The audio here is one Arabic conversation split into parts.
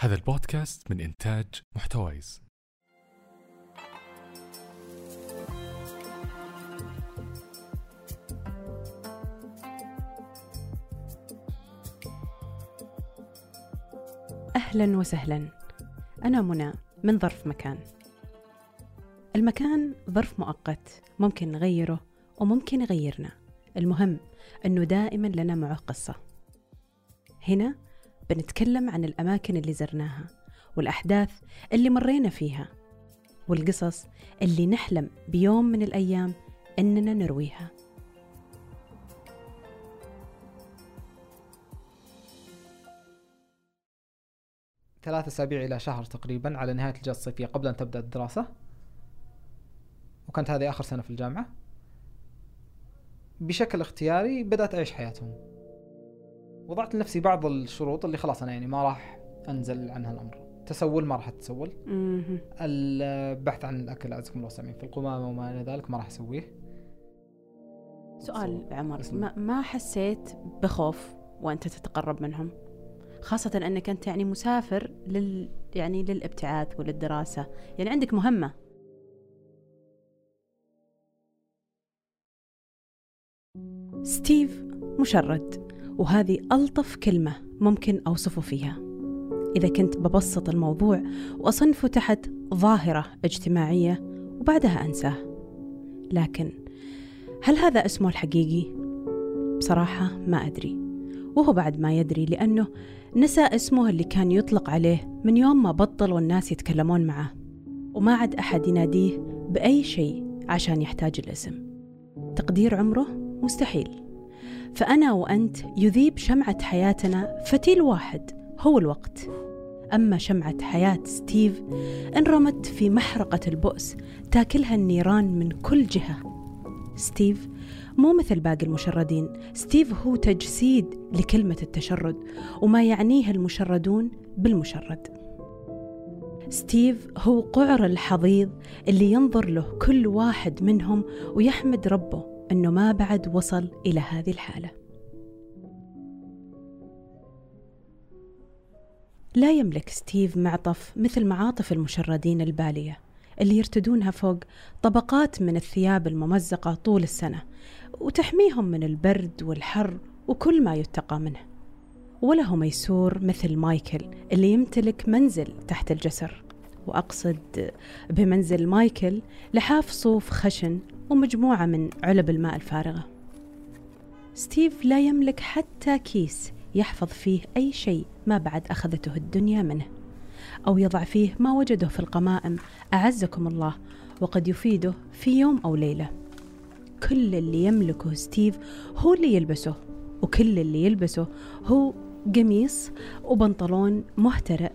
هذا البودكاست من إنتاج محتويس أهلا وسهلا. أنا منى من ظرف مكان. المكان ظرف مؤقت ممكن نغيره وممكن يغيرنا. المهم أنه دائما لنا معه قصة. هنا بنتكلم عن الأماكن اللي زرناها والأحداث اللي مرينا فيها والقصص اللي نحلم بيوم من الأيام أننا نرويها. ثلاث أسابيع إلى شهر تقريبا على نهاية الإجازة الصيفية قبل أن تبدأ الدراسة. وكانت هذه آخر سنة في الجامعة. بشكل اختياري بدأت أعيش حياتهم. وضعت لنفسي بعض الشروط اللي خلاص أنا يعني ما راح أنزل عن هالأمر تسول ما راح أتسول مهم. البحث عن الأكل أعزكم الله سامعين في القمامة وما إلى ذلك ما راح أسويه. سؤال عمر. ما, ما حسيت بخوف وأنت تتقرب منهم؟ خاصة أنك أنت يعني مسافر لل يعني للابتعاث وللدراسة. يعني عندك مهمة. ستيف مشرد. وهذه ألطف كلمة ممكن أوصفه فيها. إذا كنت ببسط الموضوع وأصنفه تحت ظاهرة اجتماعية وبعدها أنساه. لكن هل هذا اسمه الحقيقي؟ بصراحة ما أدري. وهو بعد ما يدري لأنه نسى اسمه اللي كان يطلق عليه من يوم ما بطلوا الناس يتكلمون معه. وما عاد أحد يناديه بأي شيء عشان يحتاج الاسم. تقدير عمره مستحيل. فأنا وأنت يذيب شمعة حياتنا فتيل واحد هو الوقت. أما شمعة حياة ستيف انرمت في محرقة البؤس تاكلها النيران من كل جهة. ستيف مو مثل باقي المشردين ستيف هو تجسيد لكلمة التشرد وما يعنيه المشردون بالمشرد. ستيف هو قعر الحضيض اللي ينظر له كل واحد منهم ويحمد ربه. أنه ما بعد وصل إلى هذه الحالة. لا يملك ستيف معطف مثل معاطف المشردين البالية اللي يرتدونها فوق طبقات من الثياب الممزقة طول السنة وتحميهم من البرد والحر وكل ما يتقى منه. ولا هو ميسور مثل مايكل اللي يمتلك منزل تحت الجسر وأقصد بمنزل مايكل لحاف صوف خشن ومجموعة من علب الماء الفارغة. ستيف لا يملك حتى كيس يحفظ فيه أي شيء ما بعد أخذته الدنيا منه أو يضع فيه ما وجده في القمائم. أعزكم الله وقد يفيده في يوم أو ليلة. كل اللي يملكه ستيف هو اللي يلبسه وكل اللي يلبسه هو قميص وبنطلون مهترئ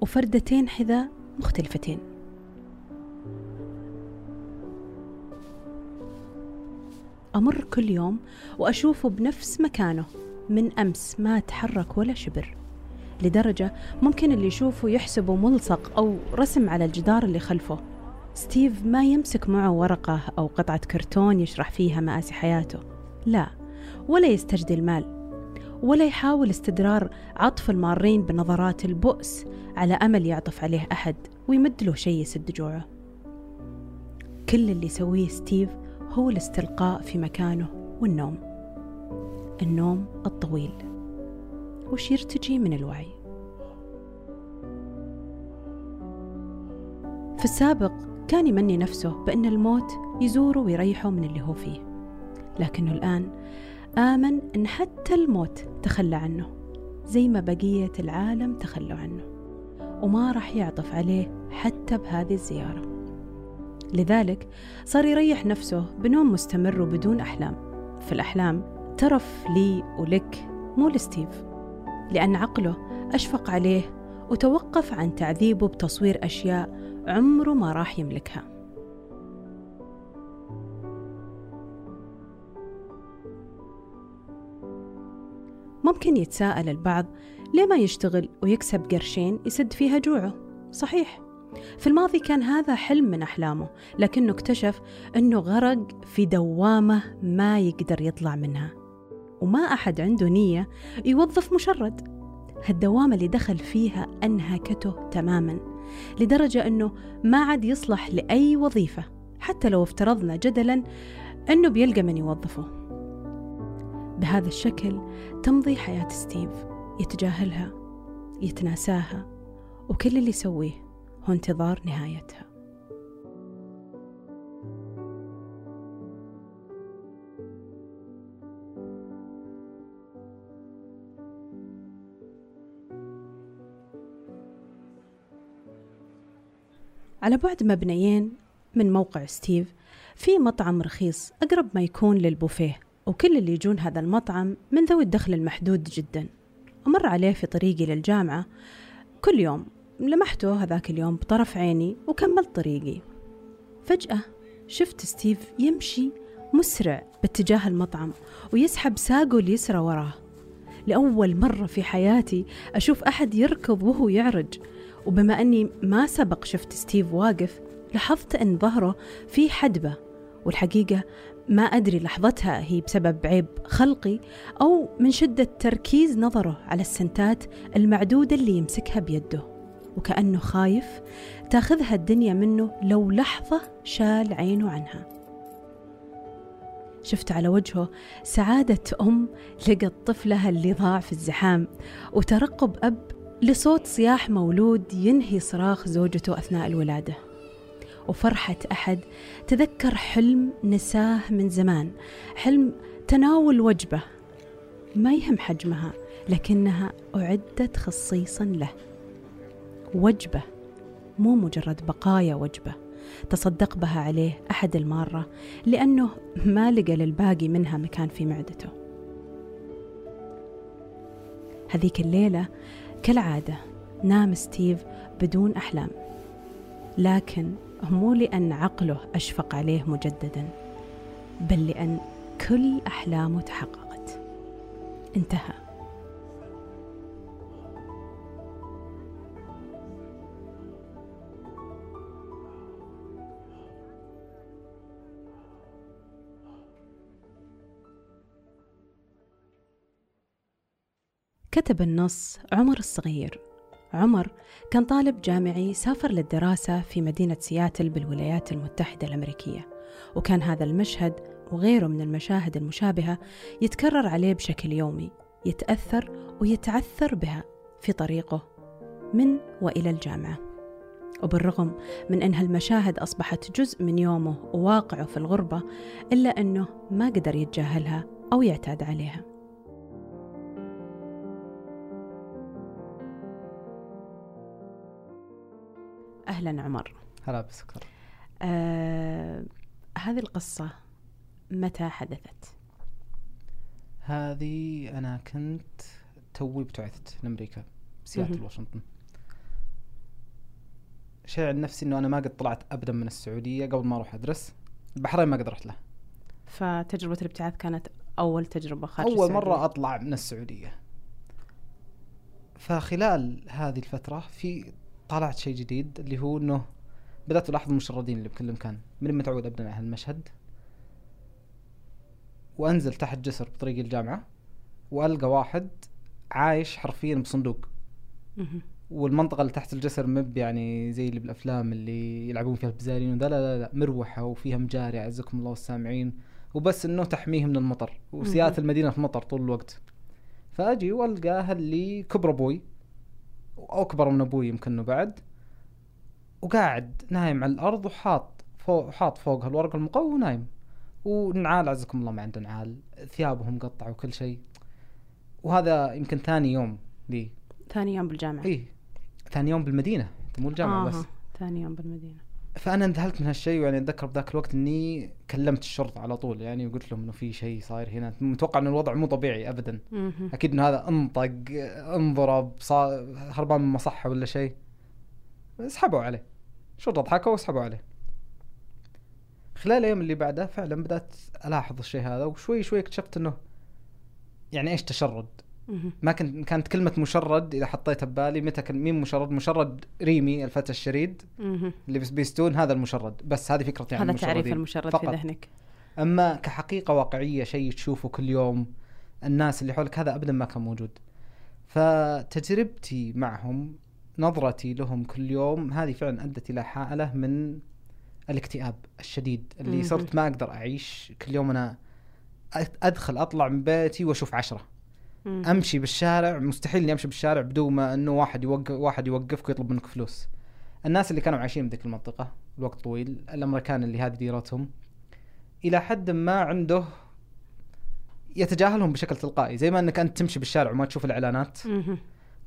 وفردتين حذاء مختلفتين. أمر كل يوم وأشوفه بنفس مكانه. من أمس ما تحرك ولا شبر. لدرجة ممكن اللي يشوفه يحسبه ملصق أو رسم على الجدار اللي خلفه. ستيف ما يمسك معه ورقة أو قطعة كرتون يشرح فيها مآسي حياته. لا ولا يستجدي المال. ولا يحاول استدرار عطف المارين بنظرات البؤس على أمل يعطف عليه أحد ويمد له شيء يسد جوعه. كل اللي يسويه ستيف هو الاستلقاء في مكانه والنوم. النوم الطويل. وش يرتجي من الوعي؟ في السابق كان يمني نفسه بأن الموت يزوره ويريحه من اللي هو فيه. لكنه الآن آمن أن حتى الموت تخلى عنه زي ما بقية العالم تخلوا عنه. وما راح يعطف عليه حتى بهذه الزيارة. لذلك صار يريح نفسه بنوم مستمر وبدون أحلام. في الأحلام ترف لي ولك مو لستيف لأن عقله أشفق عليه وتوقف عن تعذيبه بتصوير أشياء عمره ما راح يملكها. ممكن يتساءل البعض ليه ما يشتغل ويكسب قرشين يسد فيها جوعه؟ صحيح في الماضي كان هذا حلم من أحلامه لكنه اكتشف أنه غرق في دوامة ما يقدر يطلع منها. وما أحد عنده نية يوظف مشرد. هالدوامة اللي دخل فيها أنهكته تماما لدرجة أنه ما عاد يصلح لأي وظيفة حتى لو افترضنا جدلا أنه بيلقى من يوظفه. بهذا الشكل تمضي حياة ستيف يتجاهلها يتناساها وكل اللي يسويه هو انتظار نهايتها. على بعد مبنيين من موقع ستيف في مطعم رخيص أقرب ما يكون للبوفيه وكل اللي يجون هذا المطعم من ذوي الدخل المحدود جدا. أمر عليه في طريقي للجامعة كل يوم لمحته هذاك اليوم بطرف عيني وكملت طريقي. فجأة شفت ستيف يمشي مسرع باتجاه المطعم ويسحب ساقه اليسرى وراه. لأول مرة في حياتي أشوف أحد يركض وهو يعرج وبما أني ما سبق شفت ستيف واقف لاحظت أن ظهره في حدبة والحقيقة ما أدري لحظتها هي بسبب عيب خلقي أو من شدة تركيز نظره على السنتات المعدودة اللي يمسكها بيده. وكأنه خايف تأخذها الدنيا منه لو لحظة شال عينه عنها. شفت على وجهه سعادة أم لقت طفلها اللي ضاع في الزحام وترقب أب لصوت صياح مولود ينهي صراخ زوجته أثناء الولادة. وفرحة أحد تذكر حلم نساه من زمان حلم تناول وجبة. ما يهم حجمها لكنها أعدت خصيصا له. وجبة مو مجرد بقايا وجبة تصدق بها عليه أحد المارة لأنه ما لقى للباقي منها مكان في معدته. هذيك الليلة كالعادة نام ستيف بدون أحلام لكن مو لأن عقله أشفق عليه مجددا بل لأن كل أحلامه تحققت. انتهى. كتب النص عمر الصغير. عمر كان طالب جامعي سافر للدراسة في مدينة سياتل بالولايات المتحدة الأمريكية وكان هذا المشهد وغيره من المشاهد المشابهة يتكرر عليه بشكل يومي يتأثر ويتعثر بها في طريقه من وإلى الجامعة. وبالرغم من أن هالمشاهد أصبحت جزء من يومه وواقعه في الغربة إلا أنه ما قدر يتجاهلها أو يعتاد عليها. أهلا عمر هلا بسكر آه هذه القصة متى حدثت؟ هذه أنا كنت توي بتعثت لأمريكا بسياتل. واشنطن شيء عن نفسي إنه أنا ما قد طلعت ابدا من السعودية قبل ما أروح أدرس البحرين ما قد رحت له فتجربة الابتعاث كانت أول تجربة خارج أول السعودية. مره أطلع من السعودية فخلال هذه الفترة في طلعت شيء جديد اللي هو إنه بدأت ألاحظ المشردين اللي بكل مكان من متعود ابدا على هالمشهد. وأنزل تحت جسر بطريق الجامعة وألقى واحد عايش حرفيا بصندوق. والمنطقة اللي تحت الجسر مب يعني زي اللي بالأفلام اللي يلعبون فيها البزارين وذا. لا لا لا مروحة وفيها مجاري أعزكم الله والسامعين. وبس إنه تحميه من المطر. وسيات مهم. المدينة في مطر طول الوقت. فأجي والقاه اللي كبر أبوي أو اكبر من أبوي يمكن إنه بعد وقاعد نايم على الأرض وحاط فوق حاط فوق الورق المقوي ونايم. ونعال اعزكم الله ما عنده نعال. ثيابه مقطعة وكل شيء. وهذا يمكن ثاني يوم لي. ثاني يوم بالجامعة. إيه ثاني يوم بالمدينة. مو الجامعة آه بس. ثاني يوم بالمدينة. فأنا انذهلت من هالشيء يعني أتذكر بذاك الوقت إني كلمت الشرطة على طول يعني وقلت لهم إنه في شيء صاير هنا. متوقع إن الوضع مو طبيعي ابدا. أكيد إنه هذا أنطق انضرب صار هربان من مصحة ولا شيء. سحبوا عليه. الشرطة ضحكوا وسحبوا عليه. خلال اليوم اللي بعده فعلا بدأت ألاحظ الشيء هذا وشوي شوي اكتشفت إنه يعني إيش تشرد. ما كنت كانت كلمة مشرد إذا حطيتها ببالي متى كان مين مشرد؟ مشرد ريمي الفتى الشريد. اللي بس بيستون هذا المشرد بس هذه فكرتي عن هذا تعريف. المشرد في فقط. ذهنك أما كحقيقة واقعية شيء تشوفه كل يوم الناس اللي حولك هذا أبدا ما كان موجود فتجربتي معهم نظرتي لهم كل يوم هذه فعلا أدت إلى حالة من الاكتئاب الشديد اللي. صرت ما أقدر أعيش كل يوم أنا أ- أدخل أطلع من بيتي وأشوف عشرة مم. أمشي بالشارع مستحيل إني أمشي بالشارع بدون ما إنه واحد يوقف واحد يوقفك ويطلب منك فلوس. الناس اللي كانوا عايشين بذيك المنطقة الوقت طويل الأمريكان اللي هذه ديرتهم إلى حد ما عنده يتجاهلهم بشكل تلقائي. زي ما إنك أنت تمشي بالشارع وما تشوف الإعلانات.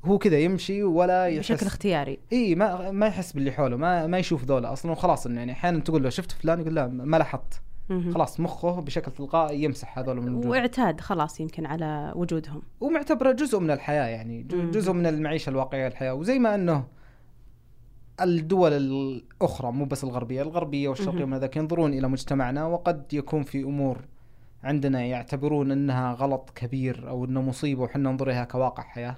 هو كذا يمشي ولا يحس. بشكل اختياري. إي ما ما يحس باللي حوله ما ما يشوف ذولا أصلا. وخلاص إنه يعني أحيانا تقول له شفت فلان؟ يقول لا ما لاحظت. خلاص مخه بشكل تلقائي يمسح هذول من الوجود واعتاد خلاص يمكن على وجودهم ومعتبره جزء من الحياة يعني. جزء من المعيشه الواقعيه الحياة وزي ما انه الدول الاخرى مو بس الغربيه الغربيه والشرقيه. من ذاك ينظرون إلى مجتمعنا وقد يكون في أمور عندنا يعتبرون إنها غلط كبير أو إنه مصيبة وحنا ننظر إليها كواقع حياة.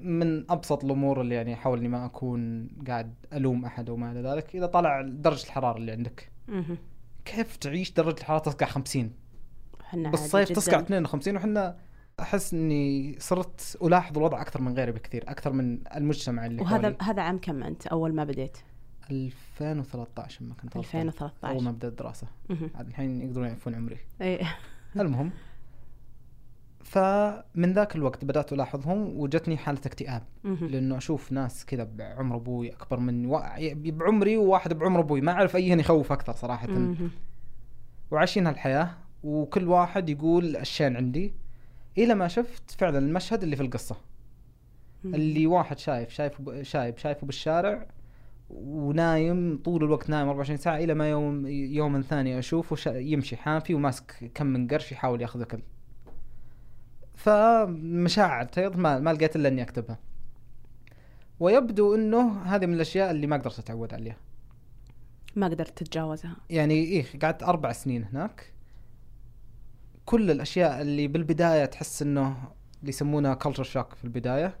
من أبسط الأمور اللي يعني احاول إني ما أكون قاعد ألوم أحد أو ما إلى ذلك إذا طلع درجة الحرارة اللي عندك. كيف تعيش درجة الحرارة تصقع 50 إحنا بالصيف. تصقع 52 وحنا أحس إني صرت ألاحظ الوضع أكثر من غيري بكثير أكثر من المجتمع اللي وهذا حولي. هذا عام كم أنت أول ما بديت 2013 ما كنت غلطان. أول ما 2013 بدأت الدراسه الحين يقدرون يعرفون عمري إيه. المهم فمن ذاك الوقت بدأت ألاحظهم وجتني حالة اكتئاب. لأنه أشوف ناس كذا بعمر أبوي أكبر من و... بعمري وواحد بعمر أبوي ما أعرف ايهن يخوف أكثر صراحة. وعايشين هالحياة وكل واحد يقول الشين عندي إلى ما شفت فعلا المشهد اللي في القصة. اللي واحد شايف شايف شايب شايفه بالشارع ونايم طول الوقت نايم 24 ساعة إلى ما يوم يوم ثاني أشوفه يمشي حافي وماسك كم من قرش يحاول ياخذ أكل فمشاعر تيض ما, ما لقيت إلا إني أكتبها. ويبدو إنه هذه من الأشياء اللي ما قدرت أتعود عليها. ما قدرت تتجاوزها. يعني إيه قعدت أربع سنين هناك. كل الأشياء اللي بالبداية تحس إنه اللي يسمونها كلتشر شوك في البداية.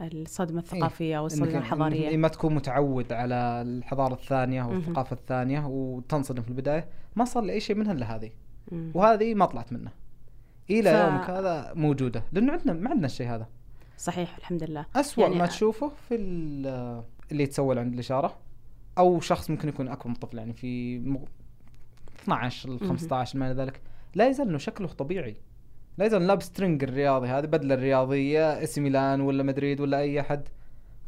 الصدمة الثقافية إنك- والصدمة إنك الحضارية. ما تكون متعود على الحضارة الثانية مهم. والثقافة الثانية وتنصدم في البداية. ما صار لي أي شيء منها إلا هذه. وهذه ما طلعت منه إلى ف- يومك هذا موجودة لأنه عندنا ما عندنا الشيء هذا. صحيح الحمد لله. أسوأ يعني ما أ- تشوفه في ال- اللي يتسول عند الإشارة أو شخص ممكن يكون أكبر من طفل يعني في م- 12 ل مهم. 15 ما إلى ذلك. لا يزال إنه شكله طبيعي. لا يزال لابس ترنج الرياضي هذه بدلة الرياضيه إي سي ميلان ولا مدريد ولا أي أحد.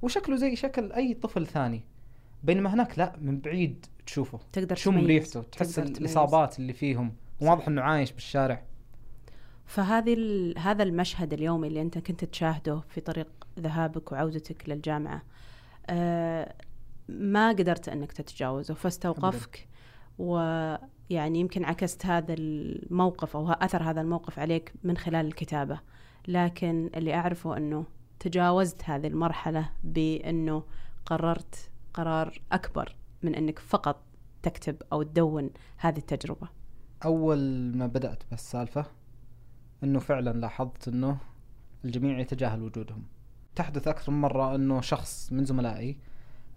وشكله زي شكل أي طفل ثاني. بينما هناك لا من بعيد تشوفه. تقدر تشم. ريحته تحس. الإصابات اللي فيهم. واضح إنه عايش بالشارع. فهذه. هذا المشهد اليومي اللي أنت كنت تشاهده في طريق ذهابك وعودتك للجامعة آه ما قدرت أنك تتجاوزه فاستوقفك ويعني يمكن عكست هذا الموقف أو أثر هذا الموقف عليك من خلال الكتابة لكن اللي أعرفه أنه تجاوزت هذه المرحلة بأنه قررت قرار أكبر من أنك فقط تكتب أو تدون هذه التجربة أول ما بدأت بهالسالفة إنه فعلا لاحظت إنه الجميع يتجاهل وجودهم. تحدث أكثر من مرة إنه شخص من زملائي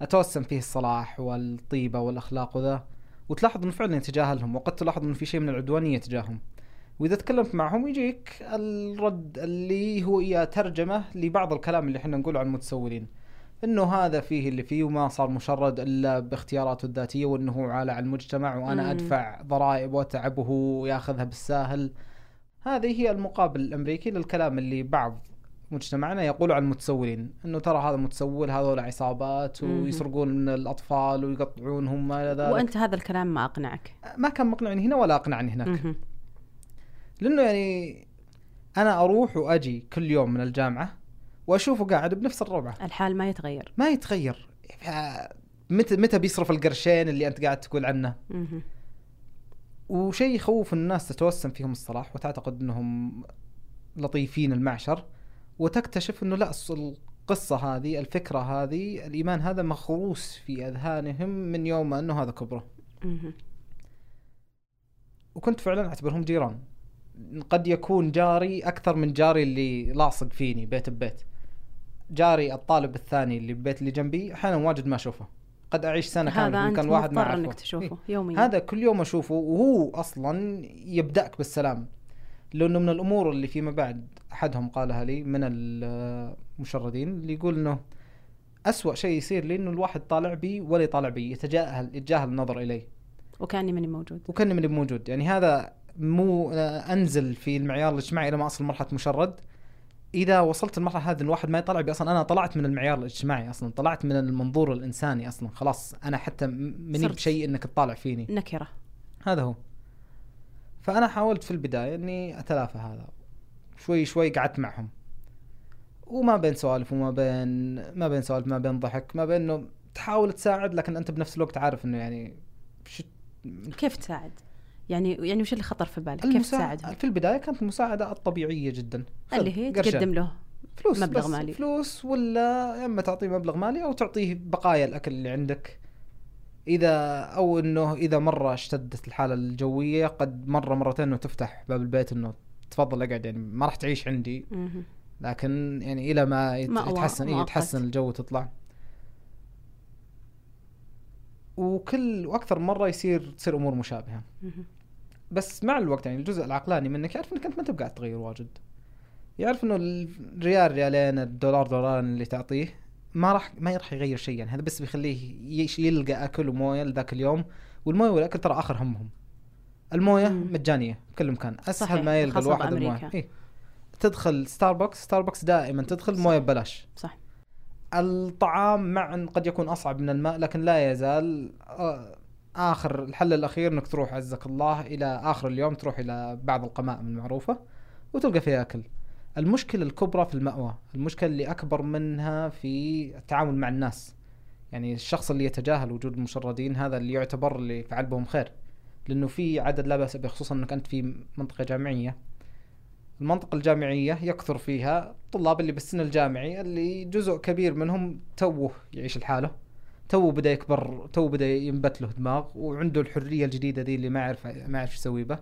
أتوسم فيه الصلاح والطيبة والأخلاق وذا وتلاحظ إنه فعلا يتجاهلهم وقد تلاحظ إنه في شيء من العدوانية تجاههم. وإذا تكلمت معهم يجيك الرد اللي هو يا ترجمة لبعض الكلام اللي إحنا نقوله عن المتسولين. إنه هذا فيه اللي فيه وما صار مشرد إلا باختياراته الذاتية وإنه هو عالة على المجتمع وأنا مم. أدفع ضرائب واتعب وهو ياخذها بالساهل. هذه هي المقابل الأمريكي للكلام اللي بعض مجتمعنا يقول عن المتسولين إنه ترى هذا متسول هذول عصابات. ويسرقون من الأطفال ويقطعونهم ما إلى ذلك. وأنت هذا الكلام ما أقنعك؟ ما كان مقنعني هنا ولا أقنعني هناك. لأنه يعني أنا أروح وأجي كل يوم من الجامعة وأشوفه قاعد بنفس الربعه الحال ما يتغير. ما يتغير. متى متى بيصرف القرشين اللي أنت قاعد تقول عنه. وشيء يخوف الناس تتوسم فيهم الصلاح وتعتقد إنهم لطيفين المعشر وتكتشف إنه لا القصة هذه الفكرة هذه الإيمان هذا مخروس في أذهانهم من يوم ما إنه هذا كبره. وكنت فعلا أعتبرهم جيران. قد يكون جاري أكثر من جاري اللي لاصق فيني بيت ببيت. جاري الطالب الثاني اللي ببيت اللي جنبي أحيانا واجد ما أشوفه. قد أعيش سنة هذا كامله مكان واحد ما اعرفه إنك تشوفه إيه. يوميا. هذا كل يوم أشوفه وهو أصلا يبدأك بالسلام. لأنه من الأمور اللي فيما بعد أحدهم قالها لي من المشردين اللي يقول إنه أسوأ شيء يصير لي إنه الواحد طالع بي ولا يطالع بي يتجاهل يتجاهل النظر إلي. وكأني ماني موجود. وكأني ماني موجود يعني هذا مو أنزل في المعيار الاجتماعي إلى ما أصل مرحلة مشرد. إذا وصلت المرحلة هذه الواحد ما يطلع بي أصلا أنا طلعت من المعيار الاجتماعي أصلا طلعت من المنظور الإنساني أصلا خلاص أنا حتى مني بشيء إنك تطالع فيني. نكرة. هذا هو. فأنا حاولت في البداية إني أتلافى هذا. شوي شوي قعدت معهم. وما بين سوالف وما بين ما بين سوالف ما بين ضحك ما بين إنه تحاول تساعد لكن أنت بنفس الوقت عارف إنه يعني ش... كيف تساعد؟ يعني يعني وش اللي خطر في بالك؟ كيف تساعدهم؟ في البداية كانت المساعدة الطبيعية جدا اللي هي. تقدم له فلوس مبلغ بس مالي. فلوس ولا يا اما تعطيه مبلغ مالي أو تعطيه بقايا الأكل اللي عندك إذا أو إنه إذا مرة اشتدت الحالة الجوية قد مرة مرتين انه تفتح باب البيت إنه تفضل أقعد يعني ما راح تعيش عندي. لكن يعني إلى ما يتحسن إيه. يتحسن الجو وتطلع وكل وأكثر مرة يصير تصير أمور مشابهة. بس مع الوقت يعني الجزء العقلاني منك يعرف إنك أنت ما أنت قاعد تغير واجد يعرف إنه الريال ريالين الدولار دولارين اللي تعطيه ما راح ما راح يغير شيء يعني هذا بس بيخليه يلقى أكل وموية لذاك اليوم والموية والأكل ترى آخر همهم الموية مم. مجانية بكل مكان أسهل صحيح، ما يلقى الواحد الموية. إيه. تدخل ستاربكس ستاربكس دائما تدخل صح. موية ببلاش صح الطعام معا قد يكون أصعب من الماء لكن لا يزال آه، آخر الحل الأخير إنك تروح عزك الله إلى آخر اليوم تروح إلى بعض القمائم المعروفة وتلقى فيها أكل. المشكلة الكبرى في المأوى، المشكلة اللي أكبر منها في التعامل مع الناس. يعني الشخص اللي يتجاهل وجود المشردين هذا اللي يعتبر اللي فعل بهم خير. لأنه في عدد لا بأس به خصوصا إنك أنت في منطقة جامعية. المنطقة الجامعية يكثر فيها الطلاب اللي بالسن الجامعي اللي جزء كبير منهم توه يعيش لحاله تو بدا يكبر تو بدا ينبت له دماغ وعنده الحرية الجديدة ذي اللي ما يعرف ما يعرف إيش يسوي به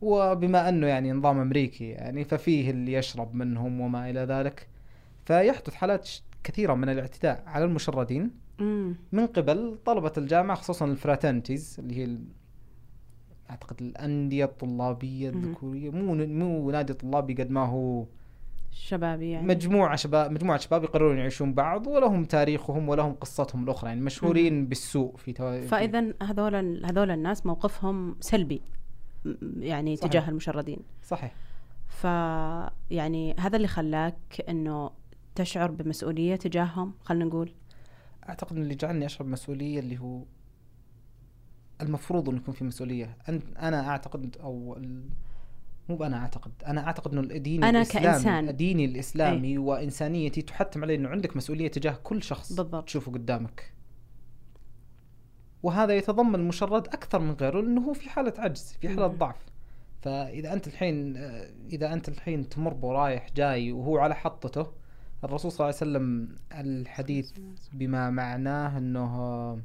وبما أنه يعني نظام أمريكي يعني ففيه اللي يشرب منهم وما إلى ذلك فيحدث حالات كثيرة من الاعتداء على المشردين. من قبل طلبة الجامعة خصوصا ال fraternities اللي هي أعتقد الأندية الطلابية مهم. الذكورية مو مو نادي طلابي قد ما هو شبابي يعني. مجموعة شباب مجموعة شباب يقررون يعيشون بعض ولهم تاريخهم ولهم قصتهم الأخرى. يعني مشهورين بالسوء في تو... فإذا هذول هذول الناس موقفهم سلبي م- يعني صحيح. تجاه المشردين. صحيح. ف يعني هذا اللي خلاك إنه تشعر بمسؤولية تجاههم خلينا نقول؟ أعتقد إن اللي جعلني أشعر بمسؤولية اللي هو المفروض أن يكون في أنا أعتقد أو ال... مو أنا أعتقد أنا أعتقد إنه الدين أنا الإسلامي كإنسان. ديني الإسلامي وإنسانيتي تحتم علي إنه عندك مسؤولية تجاه كل شخص بالضبط. تشوفه قدامك وهذا يتضمن المشرد أكثر من غيره لأنه هو في حالة عجز في حالة مم. ضعف فإذا أنت الحين إذا أنت الحين تمر برايح جاي وهو على حطته الرسول صلى الله عليه وسلم الحديث بما معناه إنه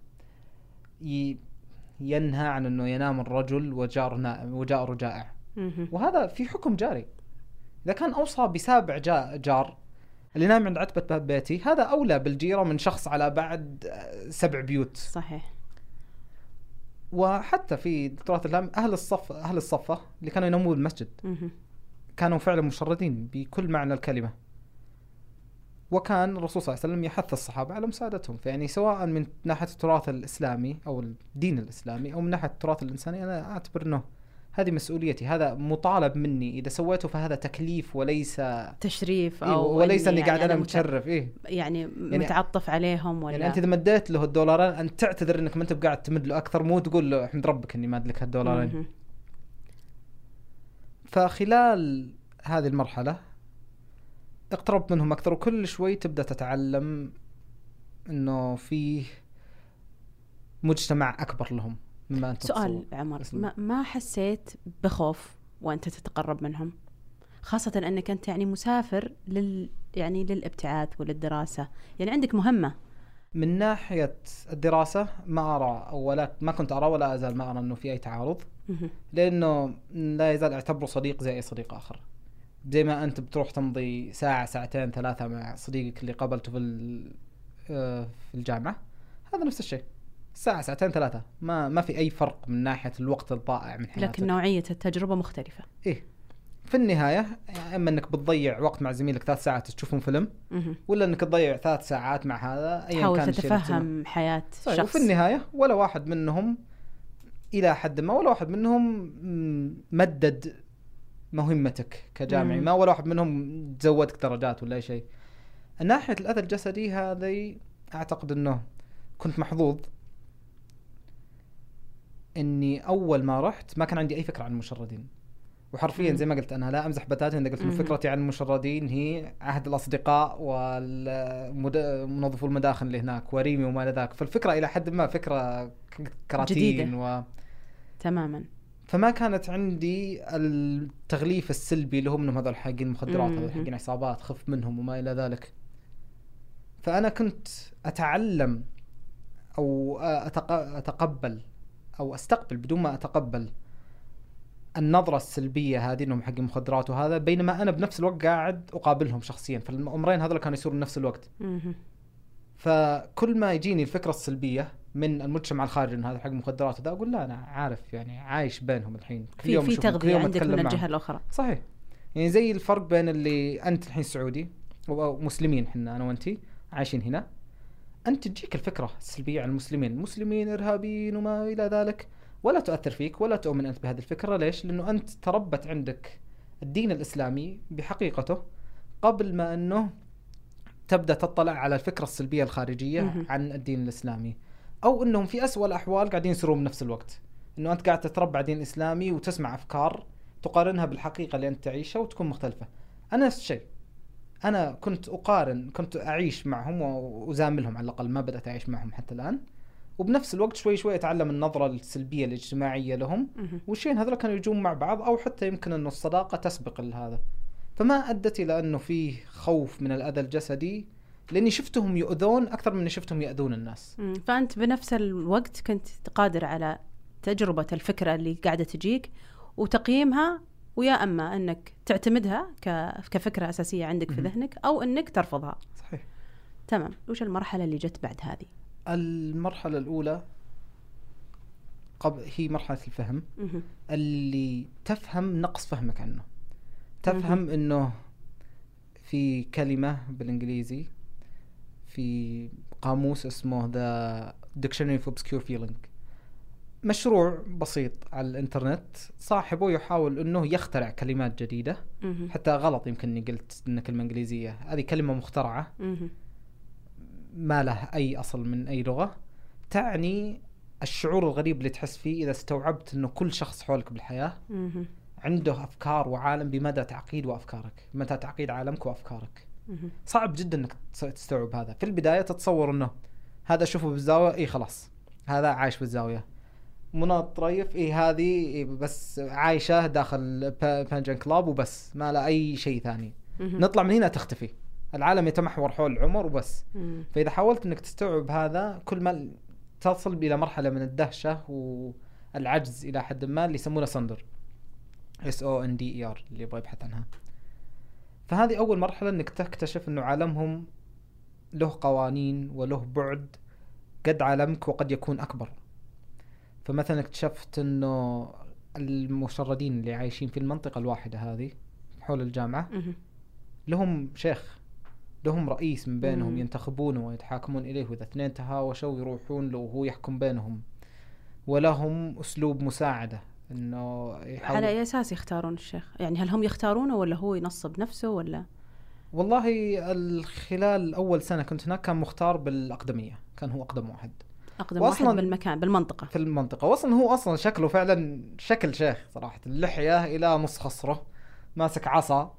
ينهى عن إنه ينام الرجل وجار نائم وجاره جائع. وهذا في حكم جاري. إذا كان أوصى بسابع جا جار اللي نام عند عتبة باب بيتي هذا أولى بالجيرة من شخص على بعد آه، سبع بيوت. صحيح. وحتى في تراث الإسلام أهل الصف أهل الصفة اللي كانوا ينامون بالمسجد. كانوا فعلا مشردين بكل معنى الكلمة. وكان الرسول صلى الله عليه وسلم يحث الصحابة على مساعدتهم. فيعني سواء من ناحية التراث الإسلامي أو الدين الإسلامي أو من ناحية التراث الإنساني أنا أعتبر إنه هذه مسؤوليتي هذا مطالب مني. إذا سويته فهذا تكليف وليس تشريف إيه أو وليس أني يعني قاعد أنا مت- متشرف إيه. يعني متعطف عليهم ولا؟ يعني أنت إذا مديت له الدولارين أنت تعتذر إنك ما أنت بقاعد تمد له أكثر مو تقول له احمد ربك إني ماد لك هالدولارين. فخلال هذه المرحلة اقتربت منهم أكثر وكل شوي تبدأ تتعلم أنه فيه مجتمع أكبر لهم. مما أنت سؤال تتصور. عمر. ما, ما حسيت بخوف وأنت تتقرب منهم خاصة إنك أنت يعني مسافر لل يعني للابتعاث وللدراسة يعني عندك مهمة من ناحية الدراسة ما أرى ولا ما كنت أرى ولا أزال ما أرى أنه في أي تعارض. لأنه لا يزال أعتبره صديق زي أي صديق آخر زي ما أنت بتروح تمضي ساعة ساعتين ثلاثة مع صديقك اللي قابلته في ال- آه، في الجامعة هذا نفس الشيء ساعة ساعتين ثلاثة. ما ما في أي فرق من ناحية الوقت الضائع من حياتك. لكن نوعية التجربة مختلفة. إيه. في النهاية يا إما إنك بتضيع وقت مع زميلك ثلاث ساعات تشوفون فيلم. ولا إنك تضيع ثلاث ساعات مع هذا ايا كان. تتفهم حياة صحيح شخص. وفي النهاية ولا واحد منهم إلى حد ما ولا واحد منهم مدد مهمتك كجامعي. ما ولا واحد منهم زودك درجات ولا أي شيء. ناحيه الأذى الجسدي هذه أعتقد إنه كنت محظوظ. إني أول ما رحت ما كان عندي أي فكرة عن المشردين وحرفيا. زي ما قلت أنا لا أمزح بتاتا إذا قلت انه. فكرتي عن المشردين هي عهد الأصدقاء ومنظفو المداخن اللي هناك وريمي وما إلى ذاك فالفكرة إلى حد ما فكرة كراتين جديدة. و تماما فما كانت عندي التغليف السلبي اللي هم انهم هذول حاقين مخدرات. هذول حقين عصابات خف منهم وما إلى ذلك فأنا كنت أتعلم أو أتق- أتقبل أو أستقبل بدون ما أتقبل النظرة السلبية هذه إنهم حقين مخدرات وهذا بينما أنا بنفس الوقت قاعد أقابلهم شخصيا. فالأمرين هذول كانوا يصيرون بنفس الوقت. فكل ما يجيني الفكرة السلبية من المجتمع الخارجي انه هذا حق مخدرات وذا أقول لا أنا عارف يعني عايش بينهم الحين. كل في يوم في تغذية عندك من. الجهة الأخرى. صحيح. يعني زي الفرق بين اللي أنت الحين سعودي ومسلمين إحنا أنا وأنتي عايشين هنا. انت تجيك الفكرة السلبية عن المسلمين. المسلمين إرهابيين وما إلى ذلك. ولا تؤثر فيك ولا تؤمن أنت بهذه الفكرة. ليش؟ لأنه أنت تربت عندك الدين الإسلامي بحقيقته قبل ما أنه تبدأ تطلع على الفكرة السلبية الخارجية مهم. عن الدين الإسلامي. أو أنهم في أسوأ الأحوال قاعدين يصيرون بنفس الوقت. أنه أنت قاعد تتربى على دين إسلامي وتسمع أفكار تقارنها بالحقيقة اللي أنت تعيشها وتكون مختلفة. أنا نفس الشيء. أنا كنت أقارن كنت أعيش معهم وأزاملهم على الأقل ما بدأت أعيش معهم حتى الآن وبنفس الوقت شوي شوي أتعلم النظرة السلبية الاجتماعية لهم. والشيء هذول كانوا يجون مع بعض أو حتى يمكن انه الصداقة تسبق هذا فما أدت إلى أنه فيه خوف من الأذى الجسدي لأني شفتهم يؤذون أكثر من شفتهم يأذون الناس مم. فأنت بنفس الوقت كنت قادر على تجربة الفكرة اللي قاعدة تجيك وتقييمها ويا أما أنك تعتمدها ك- كفكرة أساسية عندك في. ذهنك أو أنك ترفضها. صحيح. تمام. وش المرحلة اللي جت بعد هذه؟ المرحلة الأولى قبل هي مرحلة الفهم. مهم. اللي تفهم نقص فهمك عنه. تفهم إنه في كلمة بالإنجليزي في قاموس اسمه ذا Dictionary of Obscure Feeling. مشروع بسيط على الإنترنت صاحبه يحاول إنه يخترع كلمات جديدة مهم. حتى غلط يمكن إني قلت انها كلمة إنجليزية هذه كلمة مخترعة مهم. ما له أي أصل من أي لغة تعني الشعور الغريب اللي تحس فيه إذا استوعبت إنه كل شخص حولك بالحياة مهم. عنده أفكار وعالم بمدى تعقيد وأفكارك، مدى تعقيد عالمك وأفكارك. صعب جدا إنك تس- تستوعب هذا، في البداية تتصور إنه هذا اشوفه بالزاوية اي خلاص هذا عايش بالزاوية. منى طريف اي هذه بس عايشة داخل با- Penguin Club وبس ما لا أي شيء ثاني. نطلع من هنا تختفي. العالم يتمحور حول العمر وبس. فإذا حاولت إنك تستوعب هذا كل ما تصل إلى مرحلة من الدهشة والعجز إلى حد ما اللي يسمونه sonder S O N D E R اللي يبغى يبحث عنها فهذه أول مرحلة إنك تكتشف إنه عالمهم له قوانين وله بعد قد عالمك وقد يكون أكبر فمثلا اكتشفت إنه المشردين اللي عايشين في المنطقة الواحدة هذه حول الجامعة. لهم شيخ لهم رئيس من بينهم. ينتخبونه ويتحاكمون إليه وإذا اثنين تهاوشوا يروحون له وهو يحكم بينهم ولهم أسلوب مساعدة إنه يحاول على أي أساس يختارون الشيخ يعني هل هم يختارونه ولا هو ينصب نفسه ولا والله ال- خلال أول سنة كنت هناك كان مختار بالأقدمية كان هو أقدم واحد وأصلاً- واحد بالمكان بالمنطقة. في المنطقة. واصلا هو أصلا شكله فعلا شكل شيخ صراحة. اللحية إلى نص خصره ماسك عصا.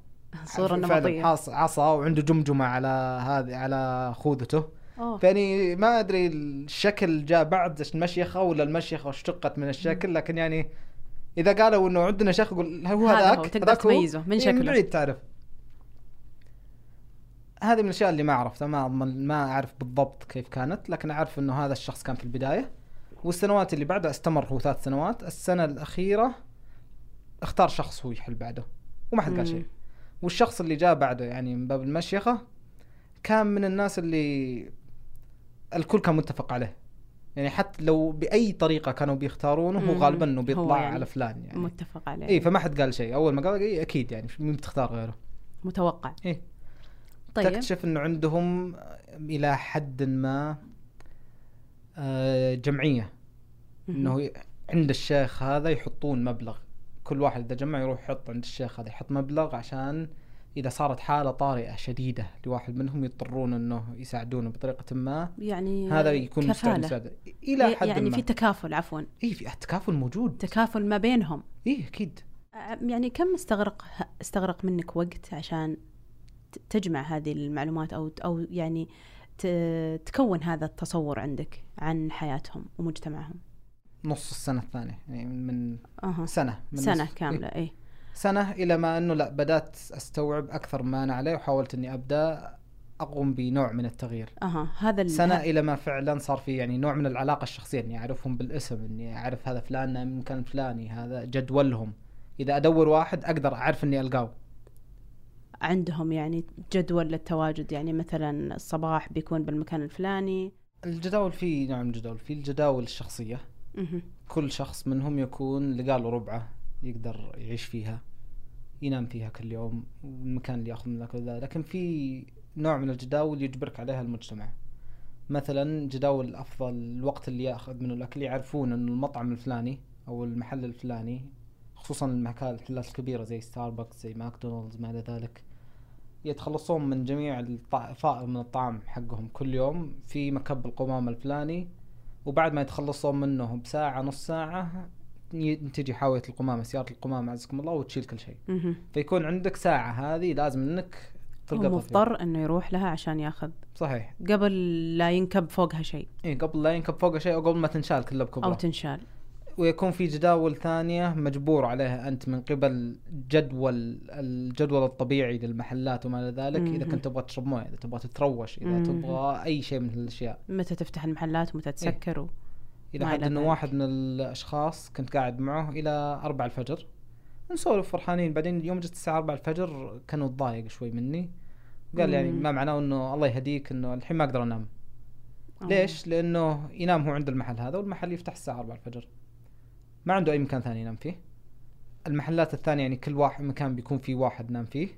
صورة نمطية. عصا وعنده جمجمة على هذه على خوذته. أوه. فيعني ما أدري الشكل جاء بعد المشيخة ولا المشيخة اشتقت من الشكل لكن يعني إذا قالوا إنه عندنا شيخ يقول هو هذا هذاك؟ هو، تقدر. تميزه من إيه، شكله. من بعيد تعرف. هذه من الأشياء اللي ما عرفتها ما أضمن- ما أعرف بالضبط كيف كانت لكن أعرف إنه هذا الشخص كان في البداية. والسنوات اللي بعدها استمر هو ثلاث سنوات. السنة الأخيرة اختار شخص هو يحل بعده وما حد قال. شيء. والشخص اللي جاء بعده يعني من باب المشيخة كان من الناس اللي الكل كان متفق عليه. يعني حتى لو بأي طريقة كانوا بيختارونه هو. غالبا إنه بيطلع يعني على فلان يعني. متفق عليه. اي فما حد قال شيء. أول ما قال إيه أكيد يعني مين بتختار غيره؟ متوقع. إيه. طيب. تكتشف إنه عندهم إلى حد ما آه، جمعية. إنه عند الشيخ هذا يحطون مبلغ. كل واحد إذا جمع يروح يحط عند الشيخ هذا يحط مبلغ عشان إذا صارت حالة طارئة شديدة لواحد منهم يضطرون إنه يساعدونه بطريقة ما. يعني هذا يكون المساعده إلى حد يعني ما. في تكافل عفوا. اي في التكافل موجود. تكافل ما بينهم. اي أكيد. يعني كم استغرق استغرق منك وقت عشان تجمع هذه المعلومات أو أو يعني تكون هذا التصور عندك عن حياتهم ومجتمعهم. نص السنة الثانية يعني من أها. سنة من سنة كاملة اي سنة إلى ما أنه لا بدأت أستوعب أكثر ما أنا عليه وحاولت أني أبدأ أقوم بنوع من التغيير. أها. هذا ال- سنة ه- إلى ما فعلا صار في يعني نوع من العلاقة الشخصية إني أعرفهم بالاسم إني أعرف هذا فلان من المكان الفلاني هذا جدولهم. إذا أدور واحد أقدر أعرف إني ألقاه. عندهم يعني جدول للتواجد يعني مثلا الصباح بيكون بالمكان الفلاني. الجداول في نوع من الجداول في الجداول الشخصية. كل شخص منهم يكون لقى له ربعة يقدر يعيش فيها ينام فيها كل يوم والمكان اللي يأخذ منه كل ذا لكن في نوع من الجداول يجبرك عليها المجتمع. مثلا جداول أفضل الوقت اللي يأخذ منه الأكل يعرفون إنه المطعم الفلاني أو المحل الفلاني خصوصا المحلات الكبيرة زي ستاربكس زي ماكدونالدز ما إلى ذلك يتخلصون من جميع الطع- فائض من الطعام حقهم كل يوم في مكب القمامة الفلاني وبعد ما يتخلصون منه بساعة نص ساعة تجي حاوية القمامة سيارة القمامة عزكم الله وتشيل كل شيء. فيكون عندك ساعة هذه لازم إنك تلقطها. مضطر إنه يروح لها عشان ياخذ. صحيح. قبل لا ينكب فوقها شيء. اي قبل لا ينكب فوق شيء أو قبل ما تنشال كلها أو بكبرها تنشال. ويكون في جداول ثانية مجبور عليها أنت من قبل جدول الجدول الطبيعي للمحلات وما إلى ذلك إذا. كنت تبغى تشرب موية إذا تبغى تتروش إذا. تبغى أي شيء من هالأشياء متى تفتح المحلات ومتى تسكر و... إذا ما حد إنه. واحد من الأشخاص كنت قاعد معه إلى أربع الفجر نسولف فرحانين بعدين يوم جت الساعة أربع الفجر كانوا تضايق شوي مني قال يعني. ما معناه إنه الله يهديك إنه الحين ما أقدر أنام أوه. ليش؟ لأنه ينام هو عند المحل هذا والمحل يفتح الساعة 4 الفجر ما عنده أي مكان ثاني ينام فيه. المحلات الثانية يعني كل واحد مكان بيكون فيه واحد نام فيه.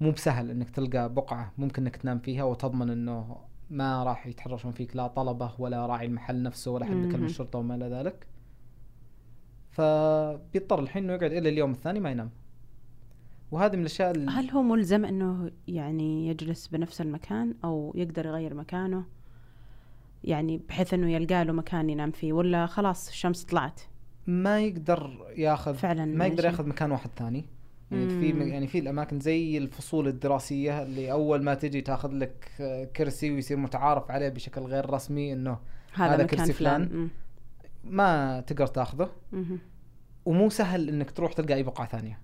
مو بسهل إنك تلقى بقعة ممكن إنك تنام فيها وتضمن إنه ما راح يتحرشون فيك لا طلبة ولا راعي المحل نفسه ولا حد بيكلم مهم. الشرطة وما إلى ذلك. فبيضطر الحين إنه يقعد إلى اليوم الثاني ما ينام. وهذه من الأشياء ال- هل هو ملزم إنه يعني يجلس بنفس المكان أو يقدر يغير مكانه؟ يعني بحيث إنه يلقى له مكان ينام فيه ولا خلاص الشمس طلعت؟ ما يقدر ياخذ فعلا ما يقدر ماشي. ياخذ مكان واحد ثاني يعني في مم. يعني في الأماكن زي الفصول الدراسية اللي أول ما تجي تاخذ لك آه، كرسي ويصير متعارف عليه بشكل غير رسمي إنه هذا, هذا كرسي فلان, فلان. مم. ما تقدر تاخذه مهم. ومو سهل إنك تروح تلقى أي بقعة ثانية